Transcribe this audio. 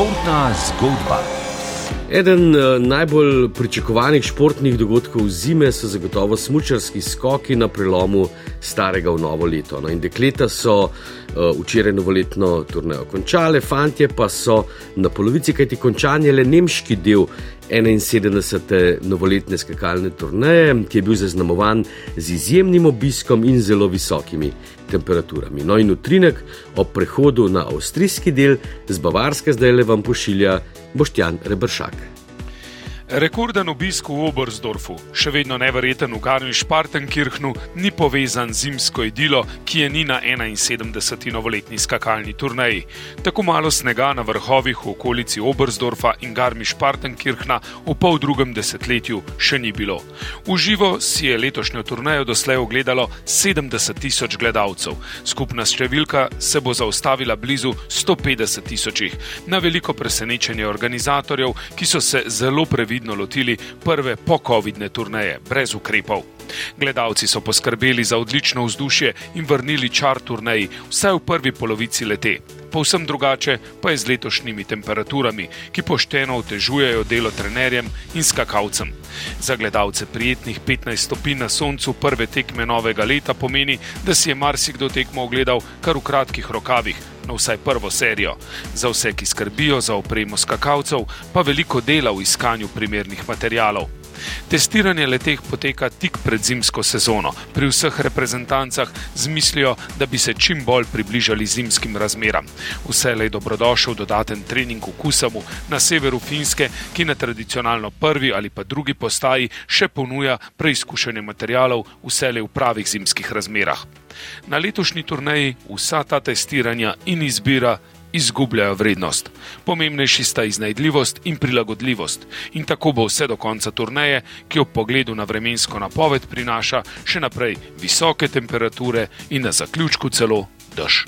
Športna zgodba. Eden eh, najbolj pričakovanih športnih dogodkov zime so zagotovo smočarski skoki na prelomu starega v novo leto. No, in dekleta so uh, včeraj novoletno turnejo končale, fantje pa so na polovici, kajti končanje le nemški del 71. novoletne skakalne turneje, ki je bil zaznamovan z izjemnim obiskom in zelo visokimi temperaturami. No in utrinek ob prehodu na avstrijski del z Bavarske zdaj le vam pošilja Boštjan Rebršak. Rekorden obisk v Oberstdorfu, še vedno neverjeten v Garmisch-Partenkirchnu, ni povezan z zimsko idilo, ki je ni na 71. novoletni skakalni turnaji. Tako malo snega na vrhovih v okolici Oberstdorfa in Garmisch-Partenkirchna v pol drugem desetletju še ni bilo. V živo si je letošnjo turnajo doslej ogledalo 70 tisoč gledalcev. Skupna številka se bo zaustavila blizu 150 tisočih, na veliko presenečenje organizatorjev, ki so se zelo previdili previdno lotili prve po-covidne turneje, brez ukrepov. Gledalci so poskrbeli za odlično vzdušje in vrnili čar turneji, vse v prvi polovici lete. Povsem drugače pa je z letošnjimi temperaturami, ki pošteno otežujejo delo trenerjem in skakalcem. Za gledalce prijetnih 15 stopinj na soncu prve tekme novega leta pomeni, da si je marsikdo tekmo ogledal kar v kratkih rokavih, na vsaj prvo serijo. Za vse, ki skrbijo za opremo skakalcev, pa veliko dela v iskanju primernih materijalov. Testiranje leteh poteka tik pred zimsko sezono, pri vseh reprezentancah z mislijo, da bi se čim bolj približali zimskim razmeram. Vse le je dobrodošel dodaten trening v Kusamu na severu Finske, ki na tradicionalno prvi ali pa drugi postaji še ponuja preizkušanje materijalov vse le v pravih zimskih razmerah. Na letošnji turneji vsa ta testiranja in izbira izgubljajo vrednost. Pomembnejši sta iznajdljivost in prilagodljivost. In tako bo vse do konca turneje, ki ob pogledu na vremensko napoved prinaša še naprej visoke temperature in na zaključku celo dež.